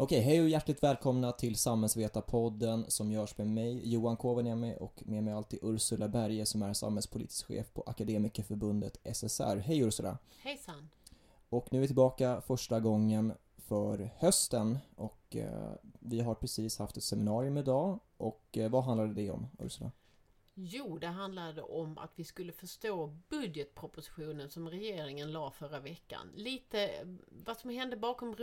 Okej, hej och hjärtligt välkomna till Samhällsvetarpodden som görs med mig, Johan Kovaniemi och med mig alltid Ursula Berge som är samhällspolitisk chef på Akademikerförbundet SSR. Hej Ursula! Hejsan! Och nu är vi tillbaka första gången för hösten och eh, vi har precis haft ett seminarium idag och eh, vad handlade det om Ursula? Jo, det handlade om att vi skulle förstå budgetpropositionen som regeringen la förra veckan. Lite eh, vad som hände bakom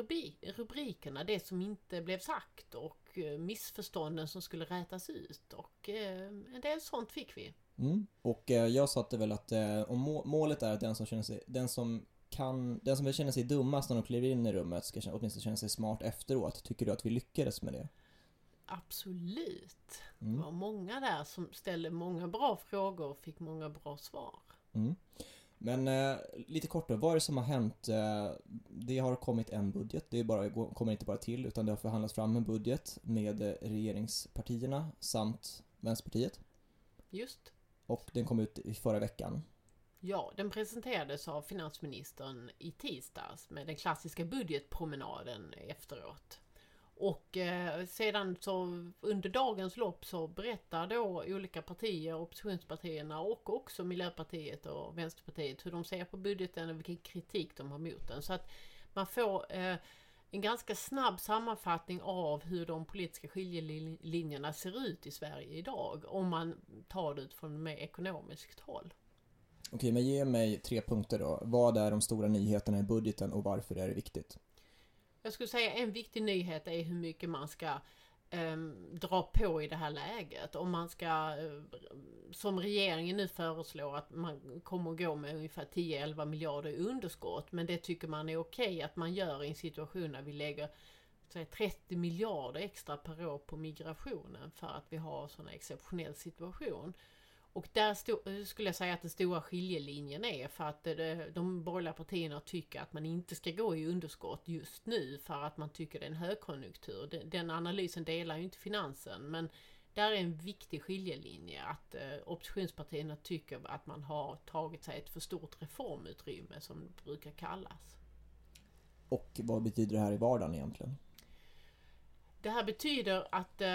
rubrikerna, det som inte blev sagt och eh, missförstånden som skulle rätas ut och eh, en del sånt fick vi. Mm. Och jag satte väl att om målet är att den som känner sig, den som kan, den som känner sig dummast när de kliver in i rummet ska åtminstone känna sig smart efteråt. Tycker du att vi lyckades med det? Absolut. Mm. Det var många där som ställde många bra frågor och fick många bra svar. Mm. Men eh, lite kort då, vad är det som har hänt? Eh, det har kommit en budget, det är bara, kommer inte bara till utan det har förhandlats fram en budget med eh, regeringspartierna samt Vänsterpartiet. Just. Och den kom ut i förra veckan. Ja, den presenterades av finansministern i tisdags med den klassiska budgetpromenaden efteråt. Och eh, sedan så under dagens lopp så berättar då olika partier, oppositionspartierna och också Miljöpartiet och Vänsterpartiet hur de ser på budgeten och vilken kritik de har mot den. Så att man får eh, en ganska snabb sammanfattning av hur de politiska skiljelinjerna ser ut i Sverige idag om man tar det utifrån mer ekonomiskt håll. Okej, men ge mig tre punkter då. Vad är de stora nyheterna i budgeten och varför är det viktigt? Jag skulle säga en viktig nyhet är hur mycket man ska um, dra på i det här läget. Om man ska, eh, som regeringen nu föreslår, att man kommer att gå med ungefär 10-11 miljarder i underskott. Men det tycker man är okej okay att man gör i en situation när vi lägger 30 miljarder extra per år på migrationen för att vi har en sån exceptionell situation. Och där stod, skulle jag säga att den stora skiljelinjen är för att det, de borgerliga partierna tycker att man inte ska gå i underskott just nu för att man tycker det är en högkonjunktur. Den, den analysen delar ju inte finansen men där är en viktig skiljelinje att eh, oppositionspartierna tycker att man har tagit sig ett för stort reformutrymme som det brukar kallas. Och vad betyder det här i vardagen egentligen? Det här betyder att eh,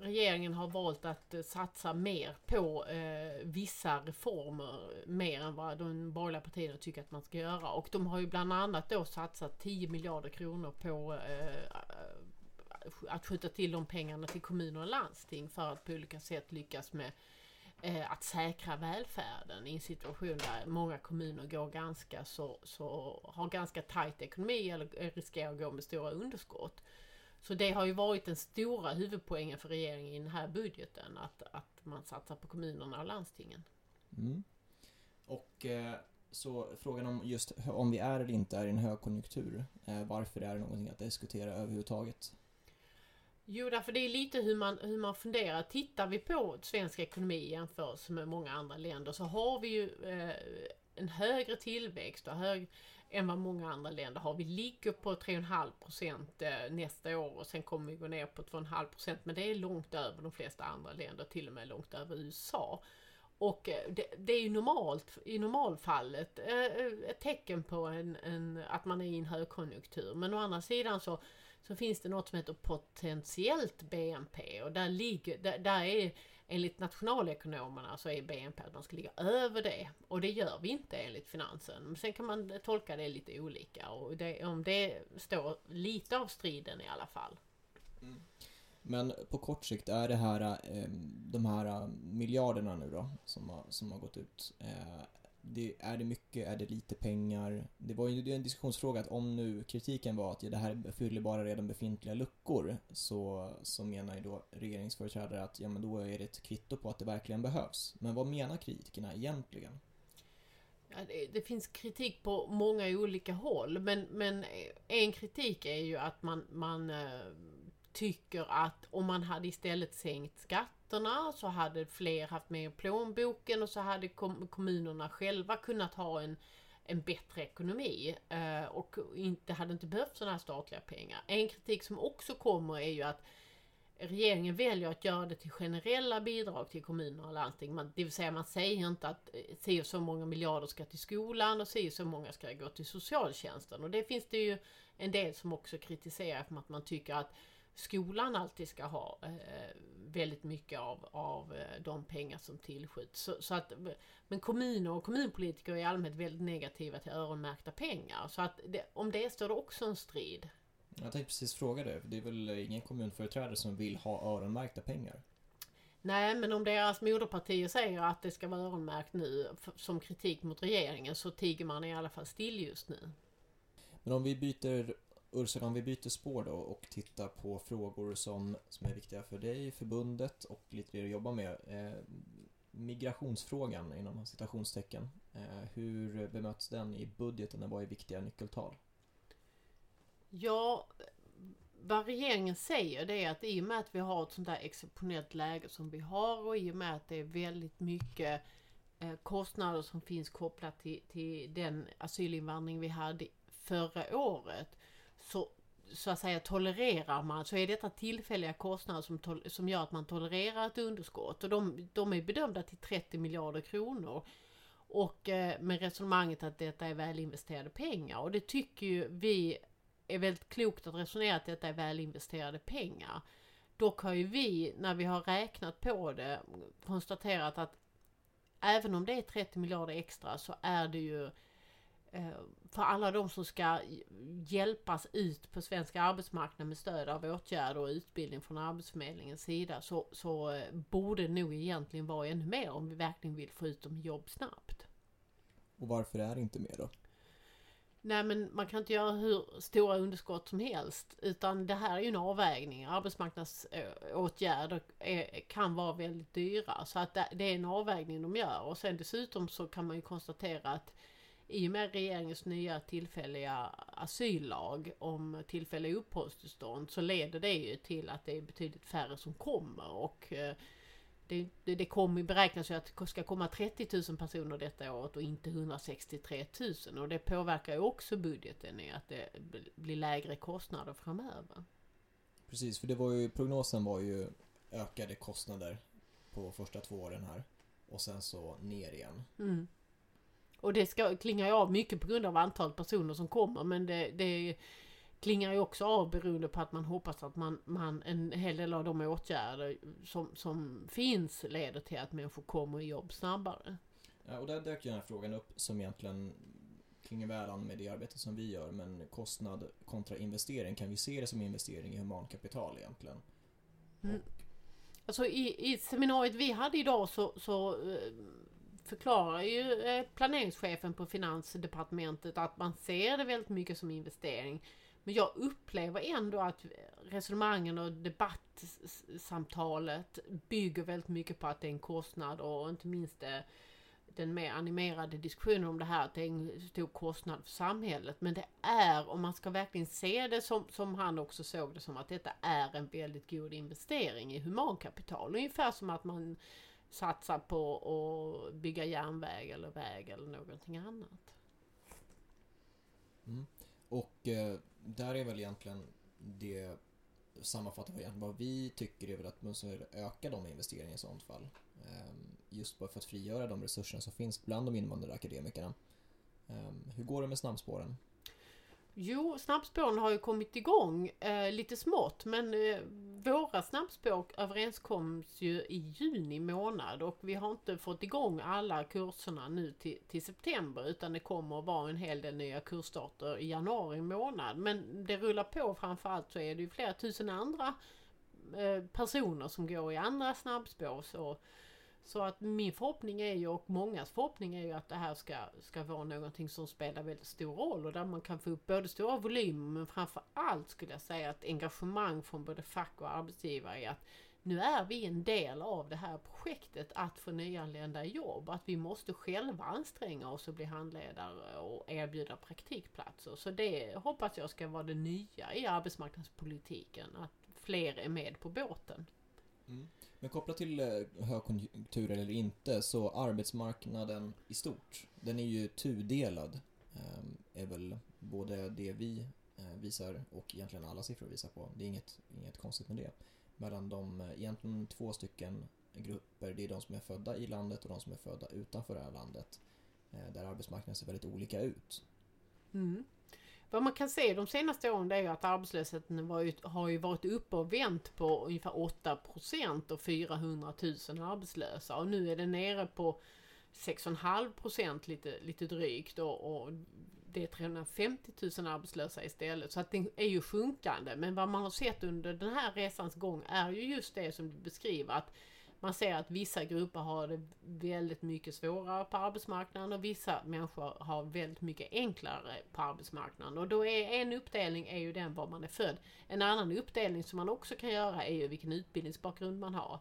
regeringen har valt att eh, satsa mer på eh, vissa reformer, mer än vad de borgerliga partierna tycker att man ska göra. Och de har ju bland annat då satsat 10 miljarder kronor på eh, att skjuta till de pengarna till kommuner och landsting för att på olika sätt lyckas med eh, att säkra välfärden i en situation där många kommuner går ganska så, så har ganska tajt ekonomi eller riskerar att gå med stora underskott. Så det har ju varit den stora huvudpoängen för regeringen i den här budgeten, att, att man satsar på kommunerna och landstingen. Mm. Och eh, så frågan om just om vi är eller inte är i en högkonjunktur, eh, varför är det någonting att diskutera överhuvudtaget? Jo, därför det är lite hur man, hur man funderar. Tittar vi på svensk ekonomi i jämförelse med många andra länder så har vi ju eh, en högre tillväxt och hög, än vad många andra länder har. Vi ligger på 3,5% eh, nästa år och sen kommer vi gå ner på 2,5% men det är långt över de flesta andra länder, till och med långt över USA. Och eh, det, det är ju normalt, i normalfallet eh, ett tecken på en, en, att man är i en högkonjunktur. Men å andra sidan så, så finns det något som heter potentiellt BNP och där, ligger, där, där är enligt nationalekonomerna så är BNP att man ska ligga över det. Och det gör vi inte enligt finansen. Men sen kan man tolka det lite olika och det, om det står lite av striden i alla fall. Mm. Men på kort sikt, är det här, eh, de här eh, miljarderna nu då som har, som har gått ut, eh, det, är det mycket, är det lite pengar? Det var ju en diskussionsfråga att om nu kritiken var att ja, det här fyller bara redan befintliga luckor så, så menar ju då regeringsföreträdare att ja men då är det ett kvitto på att det verkligen behövs. Men vad menar kritikerna egentligen? Ja, det, det, finns kritik på många olika håll men, men en kritik är ju att man, man eh, tycker att om man hade istället sänkt skatterna så hade fler haft mer i plånboken och så hade kom kommunerna själva kunnat ha en, en bättre ekonomi eh, och inte hade inte behövt sådana här statliga pengar. En kritik som också kommer är ju att regeringen väljer att göra det till generella bidrag till kommuner och landsting. Man, det vill säga man säger inte att eh, si och så många miljarder ska till skolan och si och så många ska gå till socialtjänsten. Och det finns det ju en del som också kritiserar för att man tycker att skolan alltid ska ha eh, väldigt mycket av, av eh, de pengar som tillskjuts. Så, så, att, men kommuner och kommunpolitiker är i allmänhet väldigt negativa till öronmärkta pengar. Så att det, om det står det också en strid. Jag tänkte precis fråga det. Det är väl ingen kommunföreträdare som vill ha öronmärkta pengar? Nej, men om deras moderpartier säger att det ska vara öronmärkt nu som kritik mot regeringen så tiger man i alla fall still just nu. Men om vi byter Ursula, om vi byter spår då och tittar på frågor som, som är viktiga för dig, förbundet och lite det du jobbar med. Eh, migrationsfrågan inom citationstecken. Eh, hur bemöts den i budgeten och vad är viktiga nyckeltal? Ja, vad regeringen säger det är att i och med att vi har ett sånt där exceptionellt läge som vi har och i och med att det är väldigt mycket eh, kostnader som finns kopplat till, till den asylinvandring vi hade förra året så, så att säga tolererar man, så är detta tillfälliga kostnader som, som gör att man tolererar ett underskott. Och de, de är bedömda till 30 miljarder kronor. Och eh, med resonemanget att detta är välinvesterade pengar. Och det tycker ju vi är väldigt klokt att resonera att detta är välinvesterade pengar. Dock har ju vi, när vi har räknat på det, konstaterat att även om det är 30 miljarder extra så är det ju Eh, för alla de som ska hjälpas ut på svensk arbetsmarknad med stöd av åtgärder och utbildning från Arbetsförmedlingens sida så, så eh, borde det nog egentligen vara ännu mer om vi verkligen vill få ut dem i jobb snabbt. Och varför är det inte mer då? Nej men man kan inte göra hur stora underskott som helst utan det här är ju en avvägning. Arbetsmarknadsåtgärder är, kan vara väldigt dyra så att det är en avvägning de gör och sen dessutom så kan man ju konstatera att i och med regeringens nya tillfälliga asyllag om tillfälliga uppehållstillstånd så leder det ju till att det är betydligt färre som kommer och eh, det, det, det kommer beräknas ju att det ska komma 30 000 personer detta året och inte 163 000 och det påverkar ju också budgeten i att det blir lägre kostnader framöver. Precis, för det var ju, prognosen var ju ökade kostnader på första två åren här och sen så ner igen. Mm. Och det ska, klingar ju av mycket på grund av antalet personer som kommer men det, det klingar ju också av beroende på att man hoppas att man, man en hel del av de åtgärder som, som finns leder till att människor kommer i jobb snabbare. Ja, och där dök ju den här frågan upp som egentligen klingar väl an med det arbete som vi gör men kostnad kontra investering, kan vi se det som investering i humankapital egentligen? Mm. Alltså i, i seminariet vi hade idag så, så eh, förklarar ju eh, planeringschefen på Finansdepartementet att man ser det väldigt mycket som investering. Men jag upplever ändå att resonemangen och debattsamtalet bygger väldigt mycket på att det är en kostnad och inte minst det, den mer animerade diskussionen om det här att det är en stor kostnad för samhället. Men det är, om man ska verkligen se det som, som han också såg det som, att detta är en väldigt god investering i humankapital. Ungefär som att man satsa på att bygga järnväg eller väg eller någonting annat. Mm. Och eh, där är väl egentligen det sammanfattar egentligen vad vi tycker är väl att man ska öka de investeringarna i sådant fall. Eh, just bara för att frigöra de resurser som finns bland de invandrade akademikerna. Eh, hur går det med snabbspåren? Jo, snabbspåren har ju kommit igång eh, lite smått men eh, våra snabbspår överenskoms ju i juni månad och vi har inte fått igång alla kurserna nu till, till september utan det kommer att vara en hel del nya kursstarter i januari månad. Men det rullar på framförallt så är det ju flera tusen andra eh, personer som går i andra snabbspår. Så så att min förhoppning är ju, och mångas förhoppning är ju att det här ska, ska vara någonting som spelar väldigt stor roll och där man kan få upp både stora volymer men framför allt skulle jag säga att engagemang från både fack och arbetsgivare är att nu är vi en del av det här projektet att få nyanlända jobb. Att vi måste själva anstränga oss och bli handledare och erbjuda praktikplatser. Så det hoppas jag ska vara det nya i arbetsmarknadspolitiken. Att fler är med på båten. Mm. Men kopplat till eh, högkonjunktur eller inte, så arbetsmarknaden i stort, den är ju tudelad. Ehm, är väl både det vi eh, visar och egentligen alla siffror visar på. Det är inget, inget konstigt med det. mellan de eh, egentligen två stycken grupper. Det är de som är födda i landet och de som är födda utanför det här landet. Där arbetsmarknaden ser väldigt olika ut. Mm. Vad man kan se de senaste åren det är ju att arbetslösheten varit, har ju varit uppe och vänt på ungefär 8% och 400 000 arbetslösa och nu är det nere på 6,5 procent lite, lite drygt och, och det är 350 000 arbetslösa istället. Så att det är ju sjunkande. Men vad man har sett under den här resans gång är ju just det som du beskriver. Att man ser att vissa grupper har det väldigt mycket svårare på arbetsmarknaden och vissa människor har väldigt mycket enklare på arbetsmarknaden. Och då är en uppdelning är ju den var man är född. En annan uppdelning som man också kan göra är ju vilken utbildningsbakgrund man har.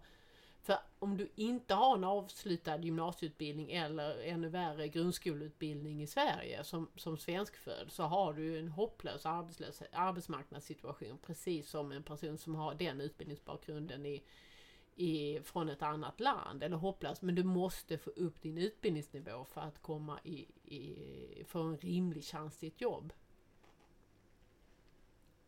För om du inte har en avslutad gymnasieutbildning eller ännu värre grundskoleutbildning i Sverige som, som svenskfödd så har du en hopplös arbetslös, arbetsmarknadssituation precis som en person som har den utbildningsbakgrunden i, i, från ett annat land. Eller hopplöst men du måste få upp din utbildningsnivå för att komma i, i, få en rimlig chans till ett jobb.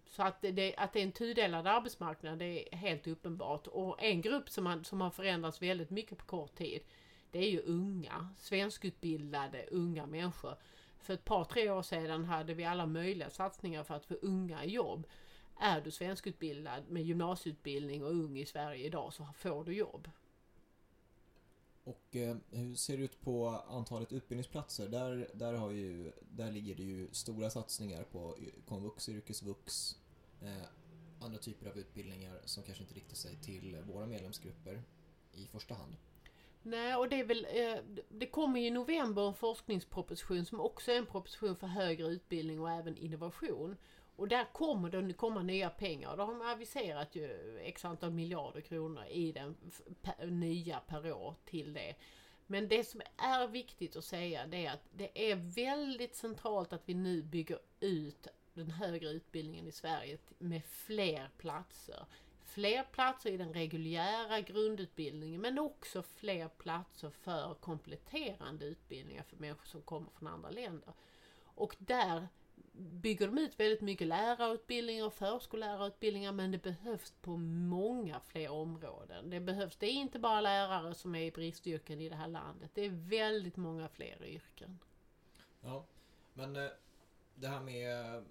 Så att det, att det är en tudelad arbetsmarknad det är helt uppenbart. Och en grupp som, man, som har förändrats väldigt mycket på kort tid det är ju unga, svenskutbildade unga människor. För ett par, tre år sedan hade vi alla möjliga satsningar för att få unga i jobb. Är du svenskutbildad med gymnasieutbildning och ung i Sverige idag så får du jobb. Och eh, hur ser det ut på antalet utbildningsplatser? Där, där, har ju, där ligger det ju stora satsningar på komvux, yrkesvux, eh, andra typer av utbildningar som kanske inte riktar sig till våra medlemsgrupper i första hand. Nej, och det är väl, eh, det kommer i november en forskningsproposition som också är en proposition för högre utbildning och även innovation. Och där kommer det komma nya pengar. De har de aviserat ju x antal miljarder kronor i den nya per år till det. Men det som är viktigt att säga det är att det är väldigt centralt att vi nu bygger ut den högre utbildningen i Sverige med fler platser. Fler platser i den reguljära grundutbildningen men också fler platser för kompletterande utbildningar för människor som kommer från andra länder. Och där bygger de ut väldigt mycket lärarutbildningar och förskollärarutbildningar men det behövs på många fler områden. Det behövs, det är inte bara lärare som är i bristyrken i det här landet. Det är väldigt många fler yrken. Ja, men eh, det här med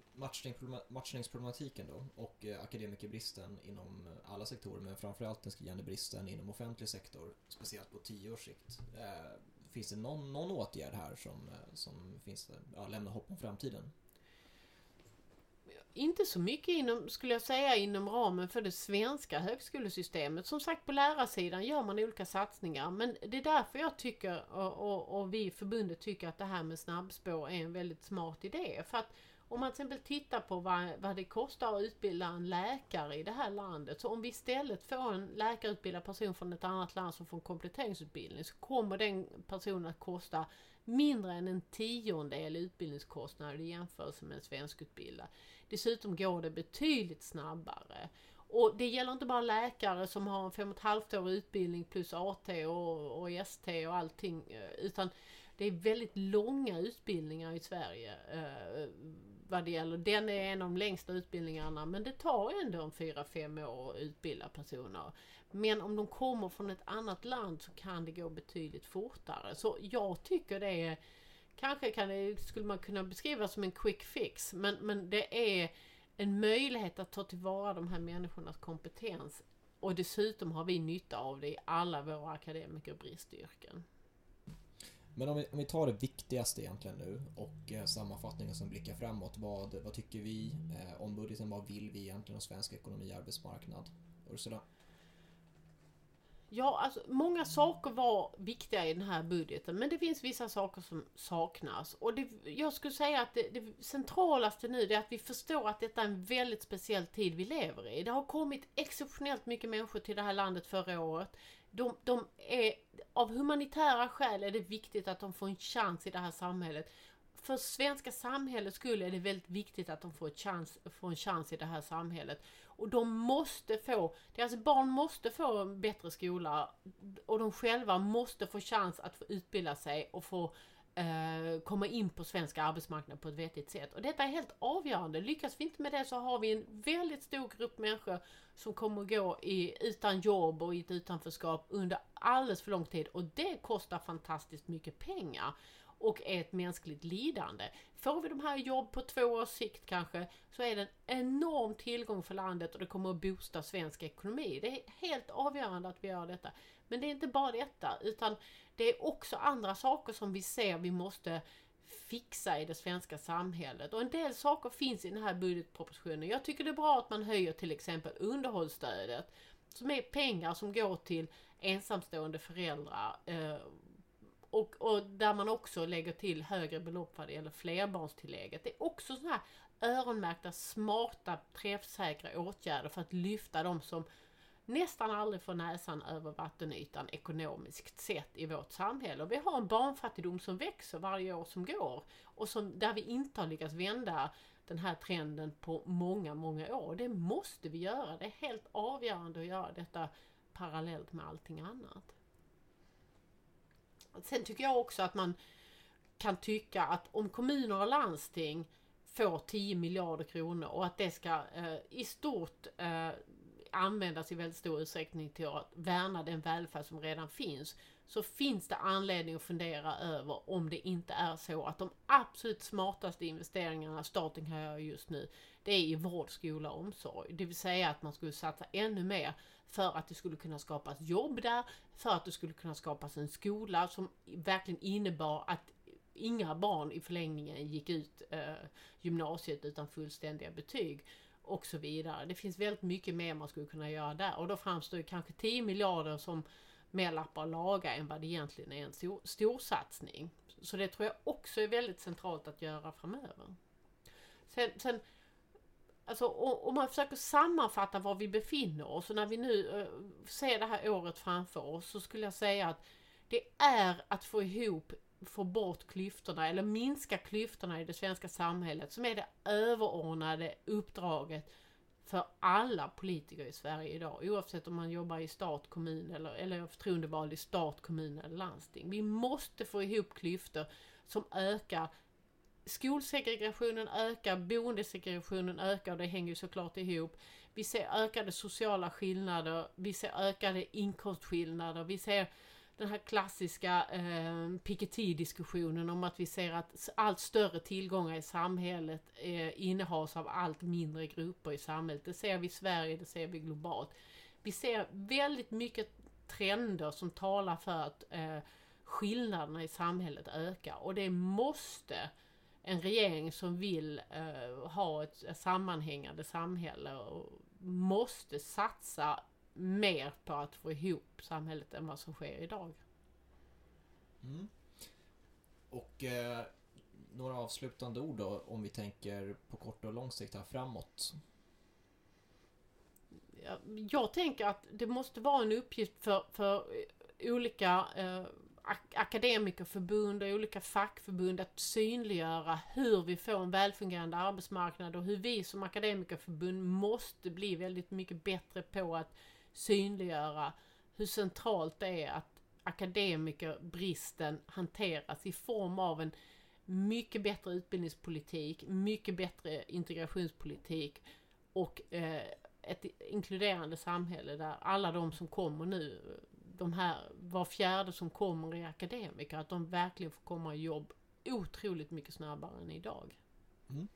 matchningsproblematiken då och eh, akademikerbristen inom alla sektorer men framförallt den skriande bristen inom offentlig sektor, speciellt på tio års sikt. Eh, finns det någon, någon åtgärd här som, som finns, ja, lämnar hopp om framtiden? Inte så mycket inom, skulle jag säga, inom ramen för det svenska högskolesystemet. Som sagt, på lärarsidan gör man olika satsningar. Men det är därför jag tycker, och, och, och vi i förbundet tycker att det här med snabbspår är en väldigt smart idé. För att om man till exempel tittar på vad, vad det kostar att utbilda en läkare i det här landet. Så om vi istället får en läkarutbildad person från ett annat land som får en kompletteringsutbildning så kommer den personen att kosta mindre än en tiondel utbildningskostnader i jämförelse med en svenskutbildad. Dessutom går det betydligt snabbare. Och det gäller inte bara läkare som har en fem och ett halvt år utbildning plus AT och, och ST och allting. Eh, utan det är väldigt långa utbildningar i Sverige. Eh, vad det gäller. Den är en av de längsta utbildningarna men det tar ändå en 4-5 år att utbilda personer. Men om de kommer från ett annat land så kan det gå betydligt fortare. Så jag tycker det är Kanske kan det, skulle man kunna beskriva som en quick fix men, men det är en möjlighet att ta tillvara de här människornas kompetens och dessutom har vi nytta av det i alla våra akademiker och bristyrken. Men om vi, om vi tar det viktigaste egentligen nu och eh, sammanfattningen som blickar framåt. Vad, vad tycker vi eh, om budgeten? Vad vill vi egentligen om svensk ekonomi och arbetsmarknad? Ursula? Ja, alltså många saker var viktiga i den här budgeten men det finns vissa saker som saknas. Och det, jag skulle säga att det, det centralaste nu är att vi förstår att detta är en väldigt speciell tid vi lever i. Det har kommit exceptionellt mycket människor till det här landet förra året. De, de är, av humanitära skäl är det viktigt att de får en chans i det här samhället för svenska samhällets skull är det väldigt viktigt att de får, ett chans, får en chans i det här samhället. Och de måste få, deras alltså barn måste få en bättre skola och de själva måste få chans att få utbilda sig och få eh, komma in på svensk arbetsmarknad på ett vettigt sätt. Och detta är helt avgörande. Lyckas vi inte med det så har vi en väldigt stor grupp människor som kommer gå i, utan jobb och i ett utanförskap under alldeles för lång tid och det kostar fantastiskt mycket pengar och är ett mänskligt lidande. Får vi de här jobb på två års sikt kanske så är det en enorm tillgång för landet och det kommer att boosta svensk ekonomi. Det är helt avgörande att vi gör detta. Men det är inte bara detta utan det är också andra saker som vi ser vi måste fixa i det svenska samhället. Och en del saker finns i den här budgetpropositionen. Jag tycker det är bra att man höjer till exempel underhållsstödet. Som är pengar som går till ensamstående föräldrar. Eh, och, och, där man också lägger till högre belopp vad det gäller flerbarnstillägget. Det är också sådana här öronmärkta, smarta, träffsäkra åtgärder för att lyfta de som nästan aldrig får näsan över vattenytan ekonomiskt sett i vårt samhälle. Och vi har en barnfattigdom som växer varje år som går och som, där vi inte har lyckats vända den här trenden på många, många år. Det måste vi göra. Det är helt avgörande att göra detta parallellt med allting annat. Sen tycker jag också att man kan tycka att om kommuner och landsting får 10 miljarder kronor och att det ska eh, i stort eh, användas i väldigt stor utsträckning till att värna den välfärd som redan finns så finns det anledning att fundera över om det inte är så att de absolut smartaste investeringarna staten kan göra just nu det är i vård, skola och omsorg. Det vill säga att man skulle satsa ännu mer för att det skulle kunna skapas jobb där, för att det skulle kunna skapas en skola som verkligen innebar att inga barn i förlängningen gick ut eh, gymnasiet utan fullständiga betyg och så vidare. Det finns väldigt mycket mer man skulle kunna göra där och då framstår kanske 10 miljarder som mer lappa och laga än vad det egentligen är en stor. Så det tror jag också är väldigt centralt att göra framöver. Sen, sen Alltså om man försöker sammanfatta var vi befinner oss och när vi nu eh, ser det här året framför oss så skulle jag säga att det är att få ihop, få bort klyftorna eller minska klyftorna i det svenska samhället som är det överordnade uppdraget för alla politiker i Sverige idag oavsett om man jobbar i stat, kommun eller, eller förtroendevald i stat, kommun eller landsting. Vi måste få ihop klyftor som ökar skolsegregationen ökar, boendesegregationen ökar och det hänger ju såklart ihop. Vi ser ökade sociala skillnader, vi ser ökade inkomstskillnader, vi ser den här klassiska eh, Piketty-diskussionen om att vi ser att allt större tillgångar i samhället eh, innehas av allt mindre grupper i samhället. Det ser vi i Sverige, det ser vi globalt. Vi ser väldigt mycket trender som talar för att eh, skillnaderna i samhället ökar och det måste en regering som vill eh, ha ett, ett sammanhängande samhälle och måste satsa mer på att få ihop samhället än vad som sker idag. Mm. Och eh, några avslutande ord då om vi tänker på kort och lång sikt här framåt? Jag tänker att det måste vara en uppgift för, för olika eh, akademikerförbund och olika fackförbund att synliggöra hur vi får en välfungerande arbetsmarknad och hur vi som akademikerförbund måste bli väldigt mycket bättre på att synliggöra hur centralt det är att akademikerbristen hanteras i form av en mycket bättre utbildningspolitik, mycket bättre integrationspolitik och eh, ett inkluderande samhälle där alla de som kommer nu de här, var fjärde som kommer är akademiker, att de verkligen får komma i jobb otroligt mycket snabbare än idag. Mm.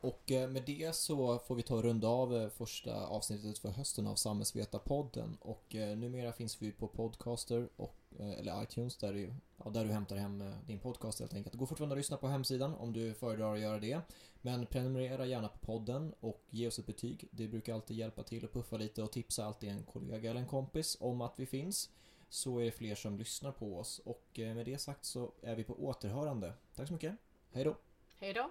Och eh, med det så får vi ta och runda av eh, första avsnittet för hösten av Samhällsvetarpodden och eh, numera finns vi på Podcaster och, eller iTunes där du, ja, där du hämtar hem din podcast helt enkelt. Det går fortfarande att lyssna på hemsidan om du föredrar att göra det. Men prenumerera gärna på podden och ge oss ett betyg. Det brukar alltid hjälpa till att puffa lite och tipsa alltid en kollega eller en kompis om att vi finns så är det fler som lyssnar på oss och med det sagt så är vi på återhörande. Tack så mycket. Hej då! Hej då!